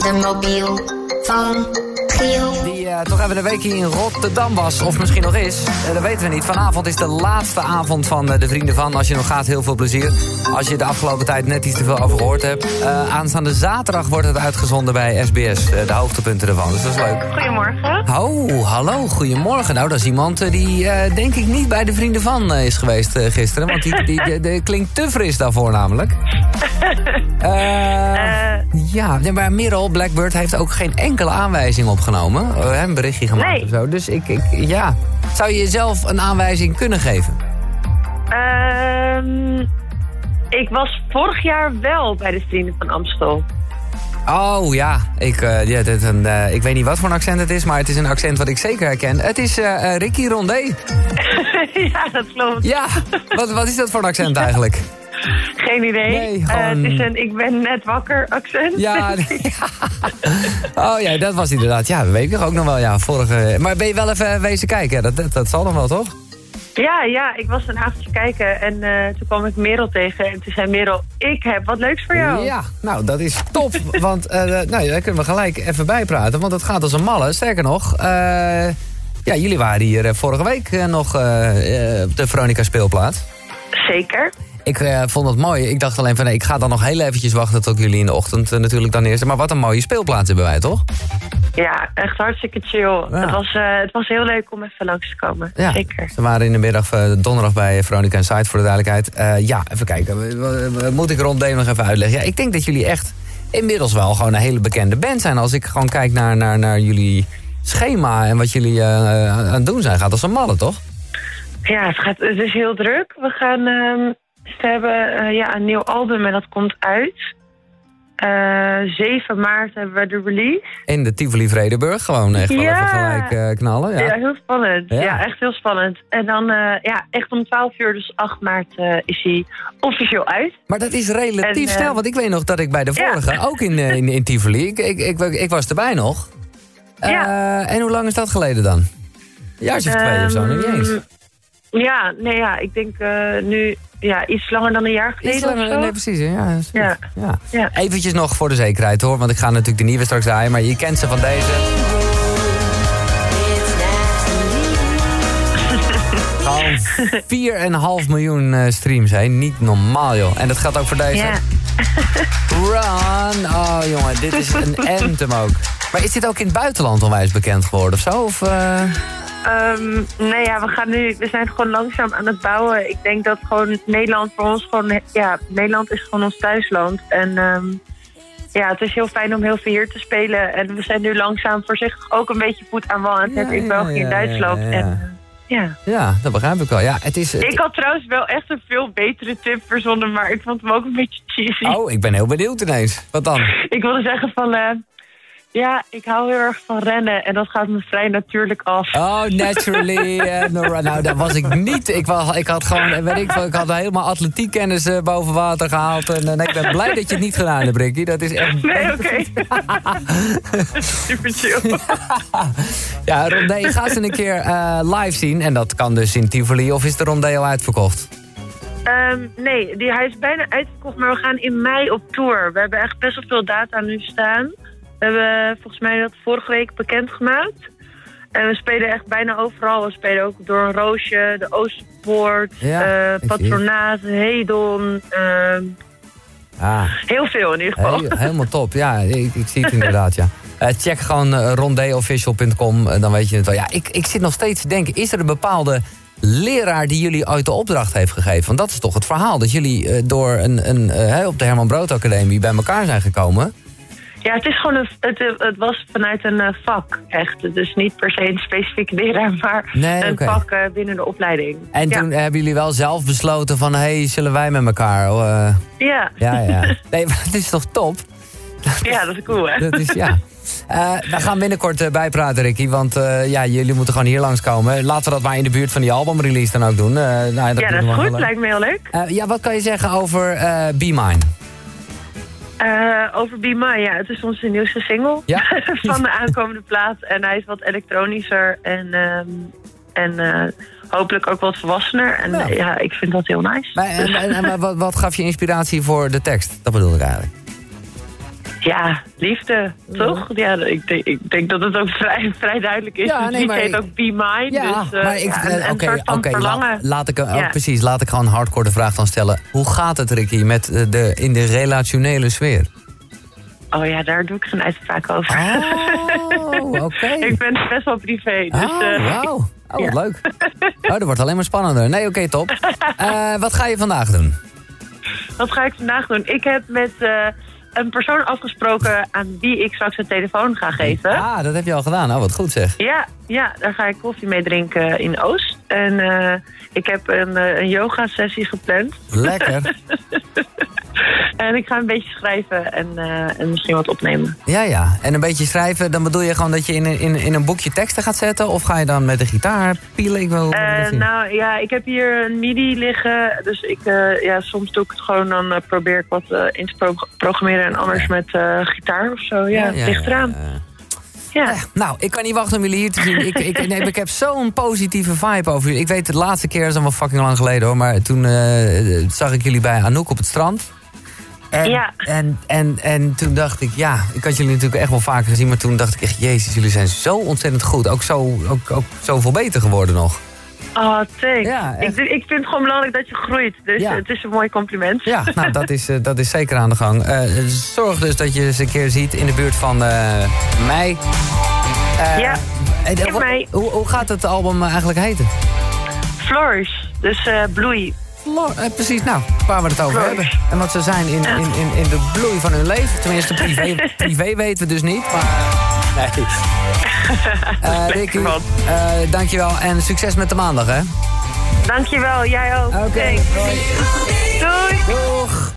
de mobiel van Giel. Die uh, toch even een weekje in Rotterdam was, of misschien nog is. Uh, dat weten we niet. Vanavond is de laatste avond van uh, de Vrienden van. Als je nog gaat, heel veel plezier. Als je de afgelopen tijd net iets te veel over gehoord hebt. aanstaande zaterdag wordt het uitgezonden bij SBS. de hoogtepunten ervan, dus dat is leuk. Goedemorgen. Oh, hallo, goedemorgen. Nou, dat is iemand die denk ik niet bij de Vrienden van is geweest gisteren. Want die, die, die, die, klinkt te fris daarvoor namelijk. ja, maar Merel Blackbird heeft ook geen enkele aanwijzing opgenomen. Uh, een berichtje gemaakt nee. of zo. Dus ik, ik, ja. Zou je jezelf een aanwijzing kunnen geven? Um, ik was vorig jaar wel bij de Vrienden van Amstel. Oh ja, ik, uh, ja dit een, uh, ik weet niet wat voor een accent het is, maar het is een accent wat ik zeker herken. Het is uh, Ricky Rondé. ja, dat klopt. Ja, wat, wat is dat voor een accent eigenlijk? Geen idee. Nee, gewoon... uh, het is een ik ben net wakker accent. Ja, oh ja, dat was inderdaad. Ja, dat weet ik ook nog wel. Ja, vorige... Maar ben je wel even wezen kijken? Dat, dat, dat zal dan wel, toch? Ja, ja, ik was een avondje kijken en uh, toen kwam ik Merel tegen. En toen zei Merel, ik heb wat leuks voor jou. Ja, nou, dat is top. want uh, nou, daar kunnen we gelijk even bijpraten. Want het gaat als een malle. Sterker nog, uh, ja, jullie waren hier vorige week nog op de Veronica speelplaats. Zeker. Ik uh, vond het mooi. Ik dacht alleen van nee, ik ga dan nog heel eventjes wachten tot jullie in de ochtend uh, natuurlijk dan eerst. Maar wat een mooie speelplaats hebben wij, toch? Ja, echt hartstikke chill. Ja. Het, was, uh, het was heel leuk om even langs te komen. Ja, Zeker. Ze waren in de middag donderdag bij Veronica en Site voor de duidelijkheid. ja, even kijken. Moet ik rond nog even uitleggen? Ja, ik denk dat jullie echt inmiddels wel gewoon een hele bekende band zijn. Als ik gewoon kijk naar, naar, naar jullie schema en wat jullie aan het doen zijn. Gaat als een malle, toch? Ja, het, gaat, het is heel druk. We gaan... Ze hebben uh, ja, een nieuw album en dat komt uit. Uh, 7 maart hebben we de release. In de Tivoli Vredenburg, gewoon echt wel ja. even gelijk uh, knallen. Ja. ja, heel spannend. Ja. ja. echt heel spannend. En dan, ja, echt om 12 uur, dus 8 maart, is hij officieel uit. Maar dat is relatief en, snel, want ik weet nog dat ik bij de vorige, ook in, in, in Tivoli, ik, ik, ik, ik, was erbij nog. Ja. En hoe lang is dat geleden dan? Ja, of twee um, of zo, niet eens. Ja, nee, ja, ik denk nu ja, iets langer dan een jaar geleden Iets langer, nee, precies. Ja, ja. Ja. ja. Eventjes nog voor de zekerheid hoor, want ik ga natuurlijk de nieuwe straks draaien, maar je kent ze van deze. Gewoon 4,5 miljoen uh, streams, hè. Niet normaal, joh. En dat geldt ook voor deze. Ja. Run! Oh, jongen, dit is een anthem ook. Maar is dit ook in het buitenland onwijs bekend geworden of zo? Of, uh... Um, nee, ja, we gaan nu, we zijn gewoon langzaam aan het bouwen. Ik denk dat gewoon Nederland voor ons gewoon, ja, Nederland is gewoon ons thuisland. En um, ja, het is heel fijn om heel veel hier te spelen. En we zijn nu langzaam voorzichtig ook een beetje voet aan wal aan het zetten in België en Duitsland. Ja, ja, en, ja. ja, dat begrijp ik wel. Ja, het is, het... Ik had trouwens wel echt een veel betere tip verzonnen, maar ik vond hem ook een beetje cheesy. Oh, ik ben heel benieuwd ineens. Wat dan? ik wilde zeggen van... Uh, ja, ik hou heel erg van rennen en dat gaat me vrij natuurlijk af. Oh, naturally. uh, no, nou, dat was ik niet. Ik, was, ik had gewoon, weet ik, ik had helemaal atletiekkennis uh, boven water gehaald. En, en ik ben blij dat je het niet gedaan hebt, Ricky. Dat is echt... Nee, oké. Okay. Super chill. ja, Rondé, ga ze een keer live zien. En dat kan dus in Tivoli. Of is de Rondé al uitverkocht? Um, nee, die, hij is bijna uitverkocht, maar we gaan in mei op tour. We hebben echt best wel veel data nu staan. We hebben volgens mij dat vorige week bekendgemaakt. En we spelen echt bijna overal. We spelen ook door een roosje, de Oosterpoort, ja, uh, Patronaat, Hedon. Uh, ah. Heel veel in ieder geval. Heel, helemaal top, ja. Ik, ik zie het inderdaad, ja. Uh, check gewoon rondeofficial.com, dan weet je het wel. Ja, ik, ik zit nog steeds te denken, is er een bepaalde leraar die jullie ooit de opdracht heeft gegeven? Want dat is toch het verhaal, dat jullie door een, een, op de Herman Brood Academie bij elkaar zijn gekomen... Ja, het is gewoon een, het, het was vanuit een uh, vak, echt. Dus niet per se een specifieke leraar, maar nee, een okay. vak uh, binnen de opleiding. En ja. toen hebben jullie wel zelf besloten van, hé, hey, zullen wij met elkaar? Uh, ja. Ja, ja. Nee, maar het is toch top? Ja, dat is cool, hè? Dat is, ja. we gaan binnenkort bijpraten, Ricky, want ja, jullie moeten gewoon hier langskomen. Laten we dat maar in de buurt van die albumrelease dan ook doen. nou, dat ja, dat is goed. Lijkt me heel leuk. ja, wat kan je zeggen over Be Mine? Uh, over Be My, ja, het is onze nieuwste single ja? van de aankomende plaat. En hij is wat elektronischer en, um, en uh, hopelijk ook wat volwassener. En Nou. ja, ik vind dat heel nice. Maar, en, en, en wat, wat gaf je inspiratie voor de tekst? Dat bedoel ik eigenlijk. Ja, liefde, toch? Ja, ik, denk, ik denk dat het ook vrij, vrij duidelijk is. Ja, Ja, nee, maar heet ook Be Mine. Ja, dus, eh, maar ik, ja, eh, een soort van verlangen. laat, laat ik, oh, precies, laat ik gewoon een hardcore de vraag dan stellen. Hoe gaat het, Ricky, met eh, de, in de relationele sfeer? Oh ja, daar doe ik geen uitspraak over. Oh, oké. ik ben best wel privé. Dus, Oh, wauw. Oh, wat leuk. Oh, dat wordt alleen maar spannender. Nee, oké, top. Wat ga je vandaag doen? Wat ga ik vandaag doen? Ik heb met een persoon afgesproken aan wie ik straks een telefoon ga geven. Ah, dat heb je al gedaan. Oh, wat goed zeg. Ja, ja, daar ga ik koffie mee drinken in Oost. En eh, ik heb een, eh, een yoga-sessie gepland. Lekker. En ik ga een beetje schrijven en, eh, en misschien wat opnemen. Ja, ja. En een beetje schrijven, dan bedoel je gewoon dat je in, een- in, in een boekje teksten gaat zetten? Of ga je dan met de gitaar pielen? Ik wil Eh, nou ja, ik heb hier een midi liggen. Dus ik, eh, ja, soms doe ik het gewoon. Dan probeer ik wat in te pro- programmeren. En anders met gitaar of zo. Ja, het ligt eraan. ja. Ja. Nou, ik kan niet wachten om jullie hier te zien. Ik, ik, nee, ik heb zo'n positieve vibe over jullie. Ik weet, de laatste keer is al wel fucking lang geleden hoor. Maar toen zag ik jullie bij Anouk op het strand. En, Ja. en, en, en toen dacht ik, ja, ik had jullie natuurlijk echt wel vaker gezien. Maar toen dacht ik echt, jezus, jullie zijn zo ontzettend goed. Ook, zo, ook, ook zoveel beter geworden nog. Oh, thanks. Ja, ik, ik vind het gewoon belangrijk dat je groeit. Dus Ja. het is een mooi compliment. Ja, nou, dat is, eh, dat is zeker aan de gang. Eh, zorg dus dat je eens een keer ziet in de buurt van eh, mei. Ja, in mei. Hoe, hoe gaat het album eigenlijk heten? Flourish. Dus bloei. Eh, precies, nou, waar we het over hebben. En wat ze zijn in, in, in, in de bloei van hun leven. Tenminste, privé, privé weten we dus niet. Maar, nee. Eh Ricky, eh, dankjewel en succes met de maandag, hè? Dankjewel, jij ook. Oké. Doei. Doeg!